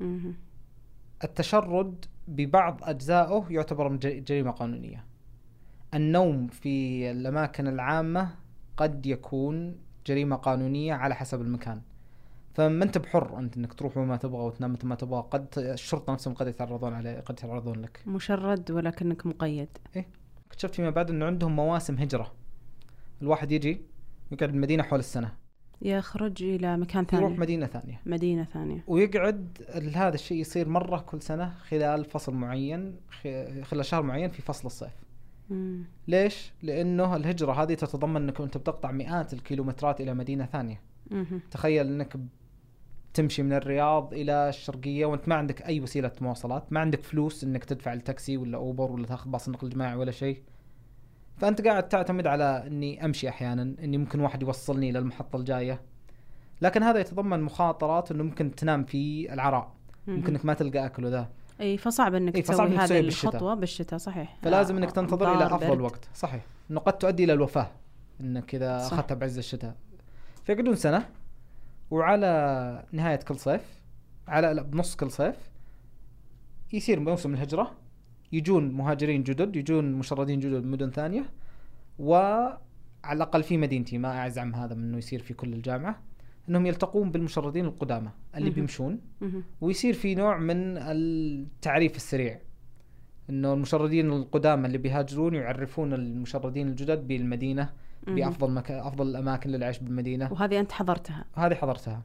مهم. التشرد ببعض أجزائه يعتبر جريمة قانونية النوم في الأماكن العامة قد يكون جريمة قانونية على حسب المكان. فما انت بحر انت انك تروح وما تبغى وتنام متى ما تبغى قد الشرطة نفسهم قد يتعرضون عليه قد يتعرضون لك. مشرد ولكنك مقيد. اكتشفت فيما بعد انه عندهم مواسم هجرة. الواحد يجي يقعد بالمدينة حول السنة. يخرج إلى مكان ثاني. يروح مدينة ثانية. مدينة ثانية. ويقعد هذا الشيء يصير مرة كل سنة خلال فصل معين خلال شهر معين في فصل الصيف. مم. ليش؟ لأنه الهجرة هذه تتضمن إنك أنت بتقطع مئات الكيلومترات إلى مدينة ثانية مهم. تخيل إنك تمشي من الرياض إلى الشرقية وأنت ما عندك أي وسيلة مواصلات ما عندك فلوس إنك تدفع التاكسي ولا أوبر ولا تاخذ باص نقل جماعي ولا شيء فأنت قاعد تعتمد على إني أمشي أحيانا إني ممكن واحد يوصلني للمحطه الجاية لكن هذا يتضمن مخاطرات إنه ممكن تنام في العراء. ممكن إنك ما تلقى أكل وذا إي فصعب إنك إي، تسوي هذه بالشتاء. الخطوة بالشتاء صحيح. فلازم آه، انك تنتظر إلى افضل برد. وقت صحيح. إنه قد تؤدي إلى الوفاة. إنك إذا. أخذتها بعز الشتاء. فيقعدون سنة وعلى نهاية كل صيف على بنص كل صيف يصير موسم الهجرة. يجون مهاجرين جدد يجون مشردين جدد من مدن ثانية وعلى الأقل في مدينتي. ما أزعم هذا من إنه يصير في كل الجامعة. إنهم يلتقون بالمشردين القدامى اللي. بيمشون. ويصير في نوع من التعريف السريع. إنه المشردين القدامى اللي بيهاجرون يعرفون المشردين الجدد بالمدينة. بأفضل مكان أفضل الأماكن للعيش بالمدينة. وهذه أنت حضرتها؟ هذه حضرتها.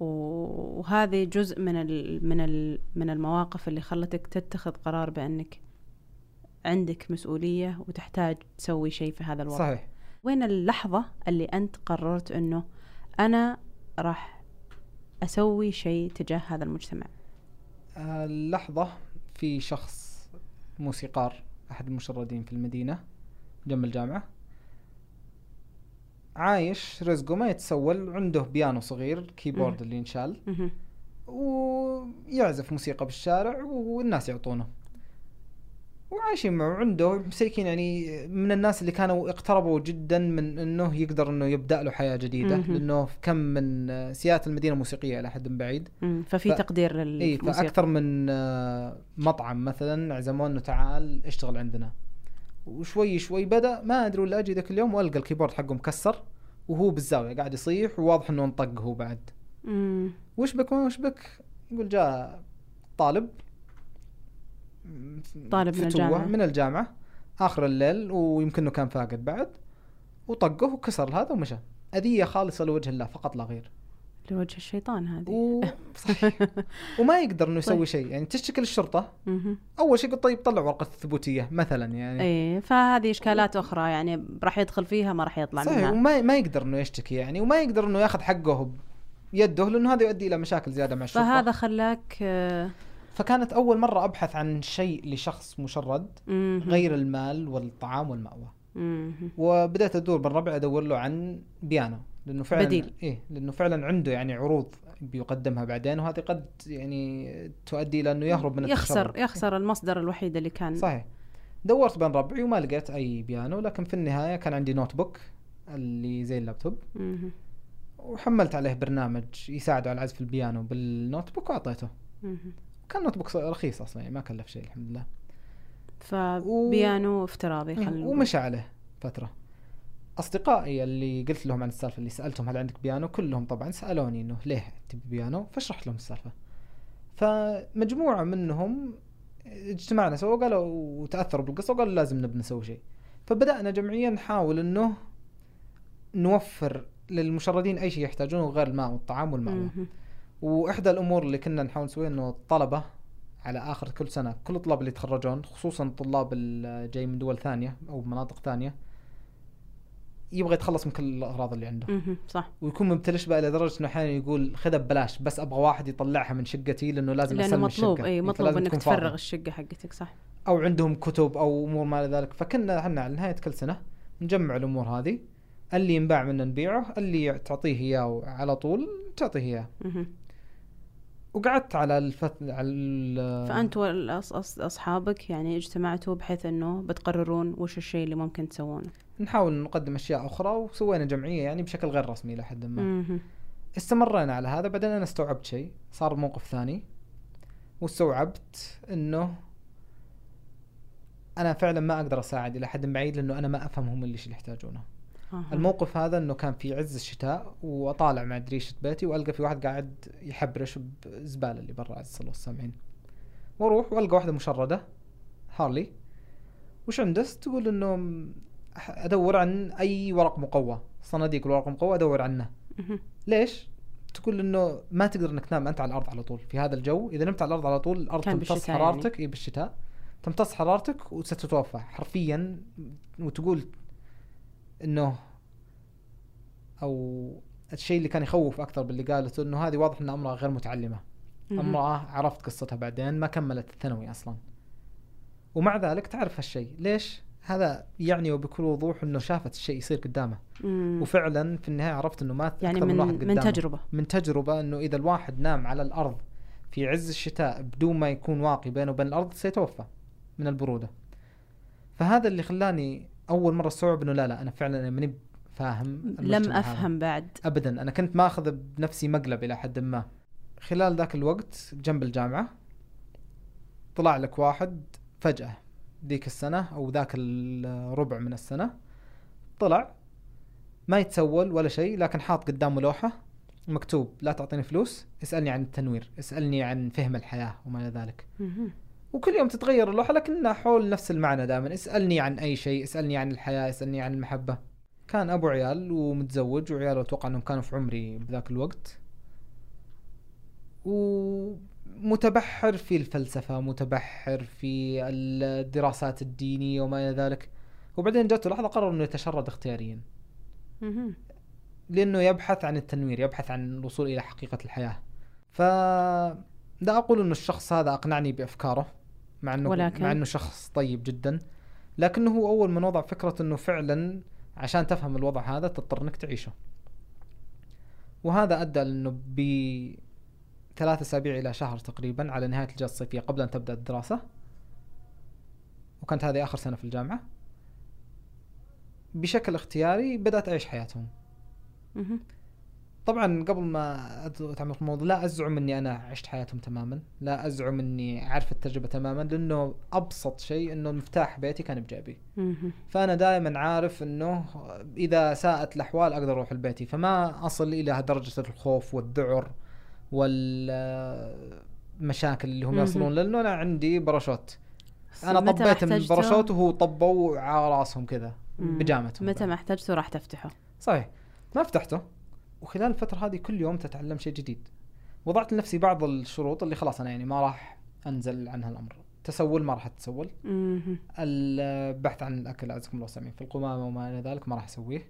وهذه جزء من ال من ال من المواقف اللي خلتك تتخذ قرار بأنك عندك مسؤولية وتحتاج تسوي شيء في هذا الوضع صحيح. وين اللحظة اللي أنت قررت إنه أنا راح أسوي شيء تجاه هذا المجتمع آه، اللحظة في شخص موسيقار أحد المشردين في المدينة جنب الجامعة عايش رزقه ما يتسول عنده بيانو صغير كيبورد. اللي ينشال. ويعزف موسيقى بالشارع والناس يعطونه وعايشين معه عنده مسيكين يعني من الناس اللي كانوا اقتربوا جدا من إنه يقدر إنه يبدأ له حياة جديدة مهم. لأنه كم من سياسه المدينة موسيقية إلى حد بعيد مم. ففي ف- تقدير اي للموسيقى فأكثر من آه، مطعم مثلا عزموه إنه تعال اشتغل عندنا وشوي شوي بدأ ما أدري ولا أجي ذاك اليوم وألقى الكيبورد حقه مكسر وهو بالزاوية قاعد يصيح وواضح إنه انطق هو بعد مم. وش بك ما وش بك يقول جاء طالب طالب من فتوة الجامعة. من الجامعة. آخر الليل ويمكن إنه كان فاقد بعد. وطقه وكسر هذا ومشى. أذية خالصة لوجه الله فقط لا غير. لوجه الشيطان هذه. و... صحيح. وما يقدر إنه يسوي طيب. شيء. يعني تشتكي للشرطة. مهم. أول شيء قلت طيب طلع ورقة الثبوتية مثلا يعني. إيه فهذه إشكالات أخرى. يعني راح يدخل فيها ما راح يطلع صحيح. منها. وما ما يقدر إنه يشتكي يعني وما يقدر إنه ياخذ حقه بيده لأنه هذا يؤدي إلى مشاكل زيادة مع الشرطة. فهذا خلاك آه، فكانت أول مرة أبحث عن شيء لشخص مشرد. غير المال والطعام والمأوى مهم. وبدأت أدور بالربع أدور له عن بيانو لأنه فعلا بديل. إيه لأنه فعلا عنده يعني عروض بيقدمها بعدين وهذه قد يعني تؤدي إلى أنه يهرب من يخسر التشرد. يخسر المصدر الوحيد اللي كان صحيح دورت بين ربعي وما لقيت أي بيانو لكن في النهاية كان عندي notebook اللي زي اللابتوب. وحملت عليه برنامج يساعده على عزف البيانو بال notebook وأعطيته. كان notebook رخيص أصلا يعني ما كلف شيء الحمد لله. فبيانو افتراضي خلينا نقول. ومشى عليه فترة. أصدقائي اللي قلت لهم عن السالفة اللي سألتهم هل عندك بيانو كلهم طبعا سألوني إنه ليه تبي بيانو فشرحت لهم السالفة. فمجموعة منهم اجتمعنا سوا قالوا وتأثروا بالقصة وقالوا لازم نبي نسوي شيء. فبدأنا جمعيا نحاول إنه نوفر للمشردين أي شيء يحتاجونه غير الماء والطعام والمأوى. وإحدى الأمور اللي كنا نحاول نسويها إنه الطلبة على آخر كل سنة كل الطلاب اللي يتخرجون خصوصا الطلاب اللي جاي من دول ثانية أو مناطق ثانية يبغى يتخلص من كل الأغراض اللي عنده. صح ويكون ممتلش بقى لدرجة إنه أحيانا يقول خذها ببلاش بس أبغى واحد يطلعها من شقتي لأنه لازم لأنه أسلم مطلوب الشقة اي مطلوب إنك تفرغ. الشقة حقتك صح أو عندهم كتب أو أمور ما إلى ذلك فكنا إحنا على نهاية كل سنة نجمع الأمور هذه اللي ينباع منه نبيعه اللي تعطيه إياه على طول تعطيه إياه. وقعدت على الفت... على ال- فأنت واصحابك يعني اجتمعتوا بحيث إنه بتقررون وش الشيء اللي ممكن تسوونه نحاول نقدم أشياء أخرى وسوينا جمعية يعني بشكل غير رسمي إلى حد ما. استمرينا على هذا بعدين أنا استوعبت شيء صار موقف ثاني واستوعبت إنه أنا فعلا ما أقدر أساعد إلى حد بعيد لأنه أنا ما افهم هم اللي يحتاجونه. أها. الموقف هذا إنه كان في عز الشتاء وأطالع مع دريشة بيتي وألقى في واحد قاعد يحبرش بزبالة اللي برا عز الله السامعين. وأروح وألقى واحدة مشردة هارلي. وش عندك تقول إنه أدور عن أي ورق مقوى. صناديق الورق المقوى أدور عنه. ليش؟ تقول إنه ما تقدر إنك تنام أنت على الأرض على طول في هذا الجو. إذا نمت على الأرض على طول الأرض تمتص حرارتك إي بالشتاء. تمتص حرارتك وستتوفى. حرفيا وتقول إنه أو الشيء اللي كان يخوف أكثر باللي قالته إنه هذه واضح إنها امرأة غير متعلمة. امرأة عرفت قصتها بعدين ما كملت الثانوي أصلا. ومع ذلك تعرف هالشيء. ليش؟ هذا يعني وبكل وضوح إنه شافت الشيء يصير قدامه. مم. وفعلا في النهاية عرفت إنه مات يعني أكثر من واحد من قدامه. تجربة. من تجربة إنه إذا الواحد نام على الأرض في عز الشتاء بدون ما يكون واقي بينه وبين الأرض سيتوفى من البرودة. فهذا اللي خلاني أول مرة استوعب إنه لا لا أنا فعلا ماني فاهم لم هذا. أفهم بعد ابدا أنا كنت ماخذ بنفسي مقلب إلى حد ما خلال ذاك الوقت جنب الجامعة طلع لك واحد فجأة ذيك السنة أو ذاك الربع من السنة طلع ما يتسول ولا شيء لكن حاط قدامه لوحة مكتوب لا تعطيني فلوس اسألني عن التنوير اسألني عن فهم الحياة وما إلى ذلك. وكل يوم تتغير اللوحة لكنها حول نفس المعنى دائما. اسألني عن أي شيء اسألني عن الحياة اسألني عن المحبة. كان أبو عيال ومتزوج وعياله أتوقع إنهم كانوا في عمري بذاك الوقت. ومتبحر في الفلسفة متبحر في الدراسات الدينية وما إلى ذلك. وبعدين جاته لحظة قرر إنه يتشرد اختياريا. لأنه يبحث عن التنوير يبحث عن الوصول إلى حقيقة الحياة. ف لا أقول إنه الشخص هذا أقنعني بأفكاره. مع إنه ولكن- مع إنه شخص طيب جدا. لكنه هو أول من وضع فكرة إنه فعلا عشان تفهم الوضع هذا تضطر إنك تعيشه. وهذا أدى لإنه ب ثلاثة أسابيع إلى شهر تقريبا على نهاية الاجازه الصيفية قبل أن تبدأ الدراسة. وكانت هذه آخر سنة في الجامعة. بشكل اختياري بدأت أعيش حياتهم. طبعا قبل ما أتعمق في الموضوع لا أزعم إني أنا عشت حياتهم تماما. لا أزعم إني عارف التجربة تماما لأنه أبسط شيء إنه مفتاح بيتي كان بجيبي. فأنا دائما عارف إنه إذا ساءت الأحوال أقدر أروح لبيتي. فما أصل إلى درجة الخوف والذعر والمشاكل اللي هم. يصلون لأنه أنا عندي باراشوت أنا طبيت من الباراشوت وهو طبوا على راسهم كذا. بجامتهم متى ما احتجته راح تفتحه صحيح. ما فتحته. وخلال الفترة هذه كل يوم تتعلم شيء جديد وضعت لنفسي بعض الشروط اللي خلاص أنا يعني ما راح أنزل عنها الامر تسول ما راح اتسول. البحث عن الأكل اعزكم الله سامعين في القمامة وما إلى ذلك ما راح أسويه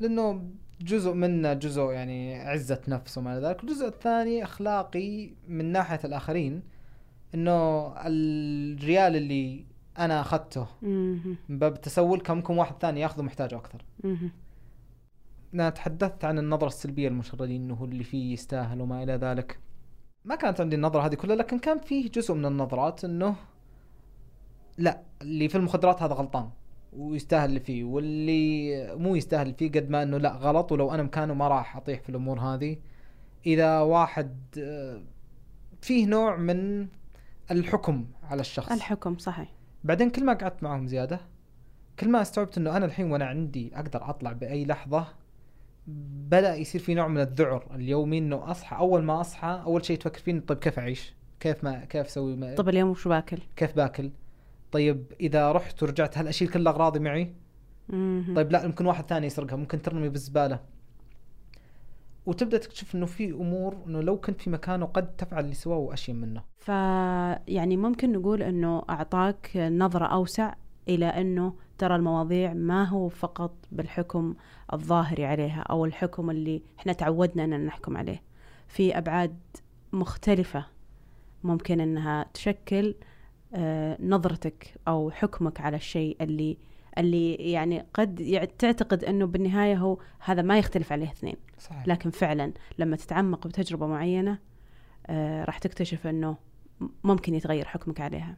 لأنه جزء منه جزء يعني عزة نفس وما إلى ذلك الجزء الثاني أخلاقي من ناحية الآخرين إنه الريال اللي أنا أخذته. من باب التسول كان ممكن واحد ثاني يأخذه محتاجه أكثر. أنا تحدثت عن النظرة السلبية للمشردين إنه هو اللي فيه يستاهل وما إلى ذلك. ما كانت عندي النظرة هذه كلها لكن كان فيه جزء من النظرات إنه لا اللي في المخدرات هذا غلطان ويستاهل اللي فيه واللي مو يستاهل فيه قد ما إنه لا غلط. ولو أنا مكانه ما راح أطيح في الأمور هذه. إذا واحد فيه نوع من الحكم على الشخص. الحكم صحيح. بعدين كل ما قعدت معهم زيادة كل ما استوعبت إنه أنا الحين وأنا عندي أقدر أطلع بأي لحظة بدأ يصير في نوع من الذعر اليومي إنه أصحى أول ما أصحى أول شيء تفكر فيه طيب كيف أعيش؟ كيف ما كيف أسوي ما طب اليوم وشو باكل كيف باكل؟ طيب إذا رحت ورجعت هل أشيل كل اغراضي معي؟ مهم. طيب لا ممكن واحد ثاني يسرقها ممكن ترمي بالزبالة وتبدأ تكتشف إنه في أمور إنه لو كنت في مكانه قد تفعل اللي سواه واشيم منه ف يعني ممكن نقول إنه أعطاك نظرة أوسع إلى إنه ترى المواضيع ما هو فقط بالحكم الظاهري عليها أو الحكم اللي إحنا تعودنا أن نحكم عليه. في أبعاد مختلفة ممكن إنها تشكل آه، نظرتك أو حكمك على الشيء اللي اللي يعني قد تعتقد إنه بالنهاية هو هذا ما يختلف عليه اثنين. صحيح. لكن فعلا لما تتعمق بتجربة معينة آه، راح تكتشف إنه ممكن يتغير حكمك عليها.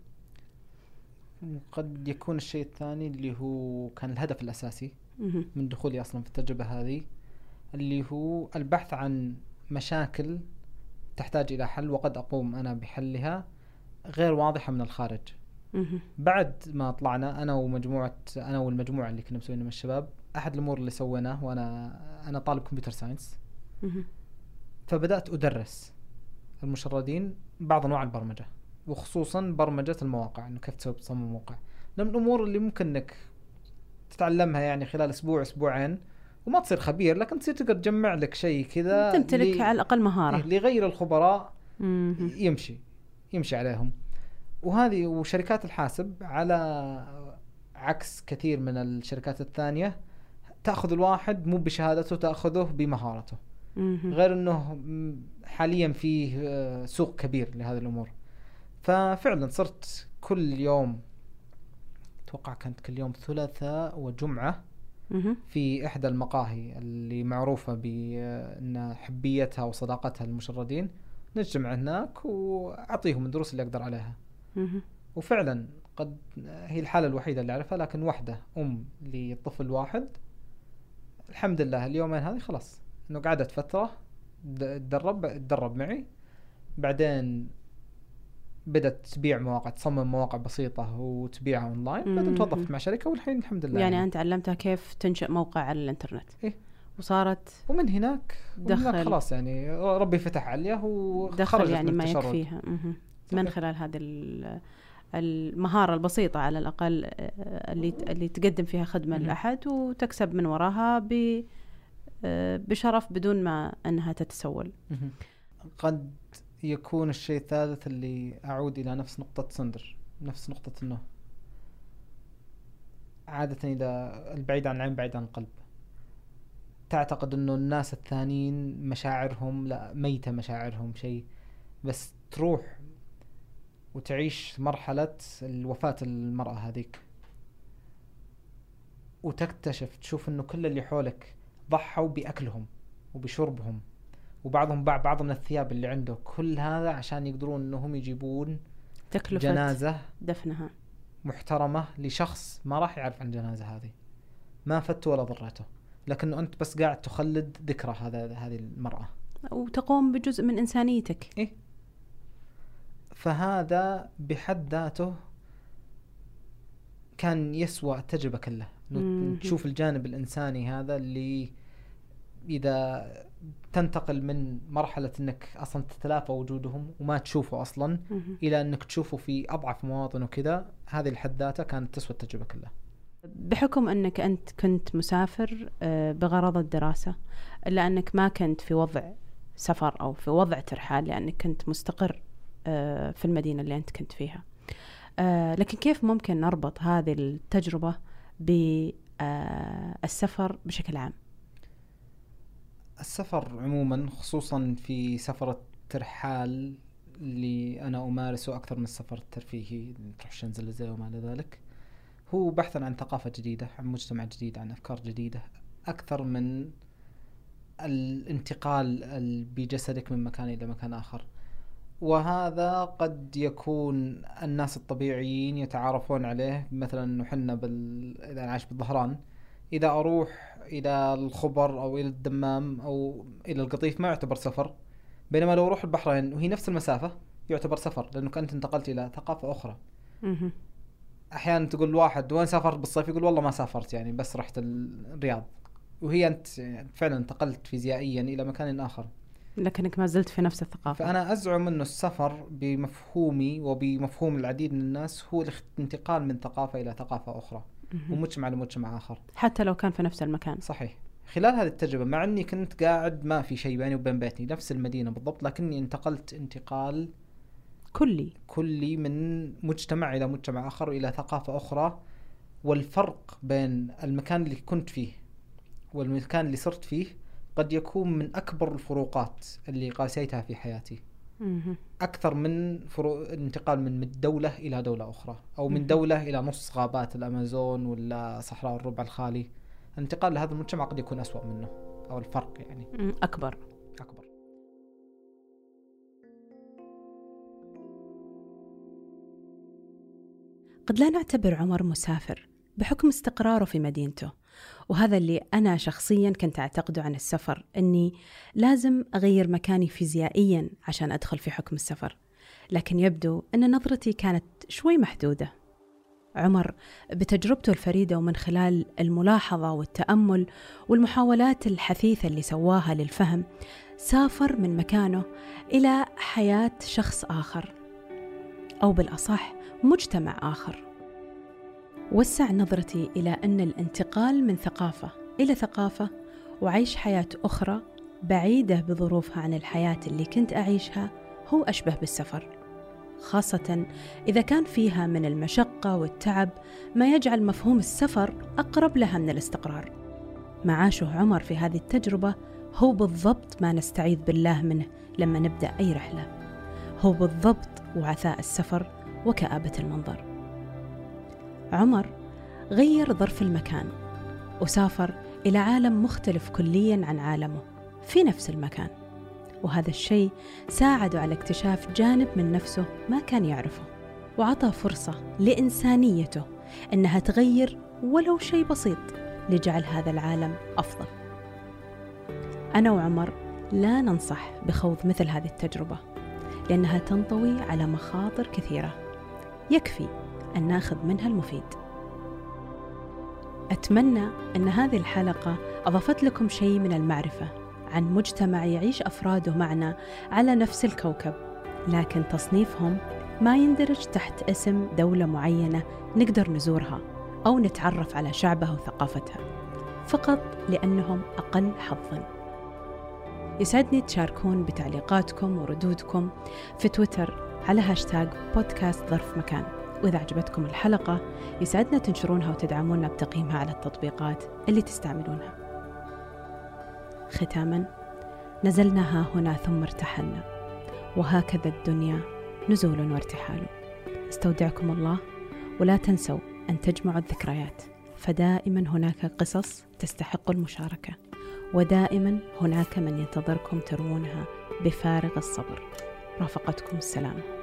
وقد يكون الشيء الثاني اللي هو كان الهدف الأساسي. من دخولي أصلا في التجربة هذه اللي هو البحث عن مشاكل تحتاج إلى حل وقد أقوم أنا بحلها غير واضحة من الخارج. بعد ما طلعنا أنا ومجموعة أنا والمجموعة اللي كنا مسوينها من الشباب أحد الأمور اللي سويناه وأنا أنا طالب كمبيوتر ساينس. فبدأت أدرس المشردين بعض أنواع البرمجة وخصوصا برمجة المواقع إنه كيف تسوي تصمم موقع. من الأمور اللي ممكن إنك تتعلمها يعني خلال أسبوع أسبوعين وما تصير خبير لكن تصير تقدر تجمع لك شيء كذا تمتلك لي- على الأقل إيه، مهارة لغير الخبراء مهم. يمشي يمشي عليهم. وهذه وشركات الحاسب على عكس كثير من الشركات الثانية تأخذ الواحد مو بشهادته تأخذه بمهارته. غير إنه م- حاليا فيه آه، سوق كبير لهذه الأمور. ففعلا صرت كل يوم أتوقع كانت كل يوم ثلاثاء وجمعة. في إحدى المقاهي اللي معروفة بأن حبيتها وصداقتها للمشردين. نجتمع هناك وأعطيهم الدروس اللي أقدر عليها. وفعلا قد هي الحالة الوحيدة اللي أعرفها لكن واحدة أم لطفل واحد. الحمد لله اليومين هذه خلاص. إنه قعدت فترة تدرب تدرب معي. بعدين بدأت تبيع مواقع تصمم مواقع بسيطة وتبيعها اونلاين بعدين. توظفت مع شركة والحين الحمد لله يعني أنت علمتها كيف تنشئ موقع على الإنترنت إيه. وصارت ومن هناك ومن هناك دخل خلاص يعني ربي فتح عليه دخل وخرجت يعني من ما يكفيها. من. خلال هذه ال- المهارة البسيطة على الأقل آه، اللي اللي تقدم فيها خدمة. لأحد وتكسب من وراها ب آه، بشرف بدون ما أنها تتسول. قد يكون الشيء الثالث اللي أعود إلى نفس نقطة سندر نفس نقطة أنه عادة إذا البعيد عن العين بعيد عن القلب. تعتقد أنه الناس الثانيين مشاعرهم لا ميتة مشاعرهم شيء بس تروح وتعيش مرحلة الوفاة المرأة هذيك. وتكتشف تشوف إنه كل اللي حولك ضحوا بأكلهم وبشربهم. وبعضهم باع بعض من الثياب اللي عنده. كل هذا عشان يقدرون إنهم يجيبون تكلفة جنازة دفنها. محترمة لشخص ما راح يعرف عن الجنازة هذه. ما فته ولا ضرته. لكنه أنت بس قاعد تخلد ذكرى هذا هذه المرأة. وتقوم بجزء من إنسانيتك. إيه. فهذا بحد ذاته كان يسوى التجربة كلها. تشوف الجانب الإنساني هذا اللي إذا تنتقل من مرحلة إنك أصلا تتلافى وجودهم وما تشوفه أصلا مهم. إلى إنك تشوفه في أضعف مواطن وكذا. هذه لحد ذاتها كانت تسوى التجربة كلها. بحكم أنك أنت كنت مسافر آه، بغرض الدراسة إلا أنك ما كنت في وضع سفر أو في وضع ترحال لأنك كنت مستقر آه، في المدينة اللي أنت كنت فيها. آه، لكن كيف ممكن نربط هذه التجربة بالسفر بشكل عام؟ السفر عموما خصوصا في سفر الترحال اللي أنا أمارسه أكثر من السفر الترفيهي تروح شنزليزيه وما إلى ذلك. هو بحثا عن ثقافة جديدة عن مجتمع جديد عن أفكار جديدة أكثر من الانتقال ال- بجسدك من مكان إلى مكان آخر. وهذا قد يكون الناس الطبيعيين يتعارفون عليه مثلا إنه حنا بال... أنا عايش بالظهران إذا أروح إلى الخبر أو إلى الدمام أو إلى القطيف ما يعتبر سفر بينما لو أروح البحرين وهي نفس المسافة يعتبر سفر لأنك أنت انتقلت إلى ثقافة أخرى. أحيانا تقول واحد وين سافرت؟ بالصيف يقول والله ما سافرت يعني بس رحت الرياض. وهي أنت فعلا انتقلت فيزيائيا إلى مكان آخر. لكنك ما زلت في نفس الثقافة. فأنا أزعم إنه السفر بمفهومي وبمفهوم العديد من الناس هو الانتقال من ثقافة إلى ثقافة أخرى. ومجتمع لمجتمع آخر. حتى لو كان في نفس المكان. صحيح. خلال هذه التجربة مع إني كنت قاعد ما في شيء بيني وبين بيتي نفس المدينة بالضبط لكني انتقلت انتقال كلي. كلي من مجتمع إلى مجتمع آخر وإلى ثقافة أخرى والفرق بين المكان اللي كنت فيه والمكان اللي صرت فيه قد يكون من أكبر الفروقات اللي قاسيتها في حياتي. أكثر من فرو... الانتقال من من دولة إلى دولة أخرى أو من. دولة إلى نص غابات الأمازون ولا صحراء الربع الخالي. الانتقال لهذا المجتمع قد يكون أسوأ منه أو الفرق يعني. مم. أكبر. أكبر. قد لا نعتبر عمر مسافر بحكم استقراره في مدينته. وهذا اللي أنا شخصيا كنت أعتقده عن السفر أني لازم أغير مكاني فيزيائيا عشان أدخل في حكم السفر. لكن يبدو أن نظرتي كانت شوي محدودة. عمر بتجربته الفريدة ومن خلال الملاحظة والتأمل والمحاولات الحثيثة اللي سواها للفهم سافر من مكانه إلى حياة شخص آخر أو بالأصح مجتمع آخر. وسع نظرتي إلى أن الانتقال من ثقافة إلى ثقافة وعيش حياة أخرى بعيدة بظروفها عن الحياة اللي كنت أعيشها هو أشبه بالسفر. خاصة إذا كان فيها من المشقة والتعب ما يجعل مفهوم السفر أقرب لها من الاستقرار. ما عاشه عمر في هذه التجربة هو بالضبط ما نستعيذ بالله منه لما نبدأ أي رحلة. هو بالضبط وعثاء السفر وكآبة المنظر. عمر غير ظرف المكان وسافر إلى عالم مختلف كليا عن عالمه في نفس المكان. وهذا الشيء ساعده على اكتشاف جانب من نفسه ما كان يعرفه وعطى فرصة لإنسانيته إنها تغير ولو شيء بسيط لجعل هذا العالم أفضل. أنا وعمر لا ننصح بخوض مثل هذه التجربة لأنها تنطوي على مخاطر كثيرة. يكفي أن ناخذ منها المفيد. أتمنى أن هذه الحلقة أضافت لكم شيء من المعرفة عن مجتمع يعيش أفراده معنا على نفس الكوكب لكن تصنيفهم ما يندرج تحت اسم دولة معينة نقدر نزورها أو نتعرف على شعبها وثقافتها فقط لأنهم أقل حظاً. يسعدني تشاركون بتعليقاتكم وردودكم في تويتر على هاشتاج بودكاست ظرف مكان. وإذا عجبتكم الحلقة يسعدنا تنشرونها وتدعمونا بتقييمها على التطبيقات اللي تستعملونها. ختاما نزلنا ها هنا ثم ارتحلنا. وهكذا الدنيا نزول وارتحال. استودعكم الله ولا تنسوا أن تجمعوا الذكريات. فدائما هناك قصص تستحق المشاركة ودائما هناك من ينتظركم تروونها بفارغ الصبر. رافقتكم السلامه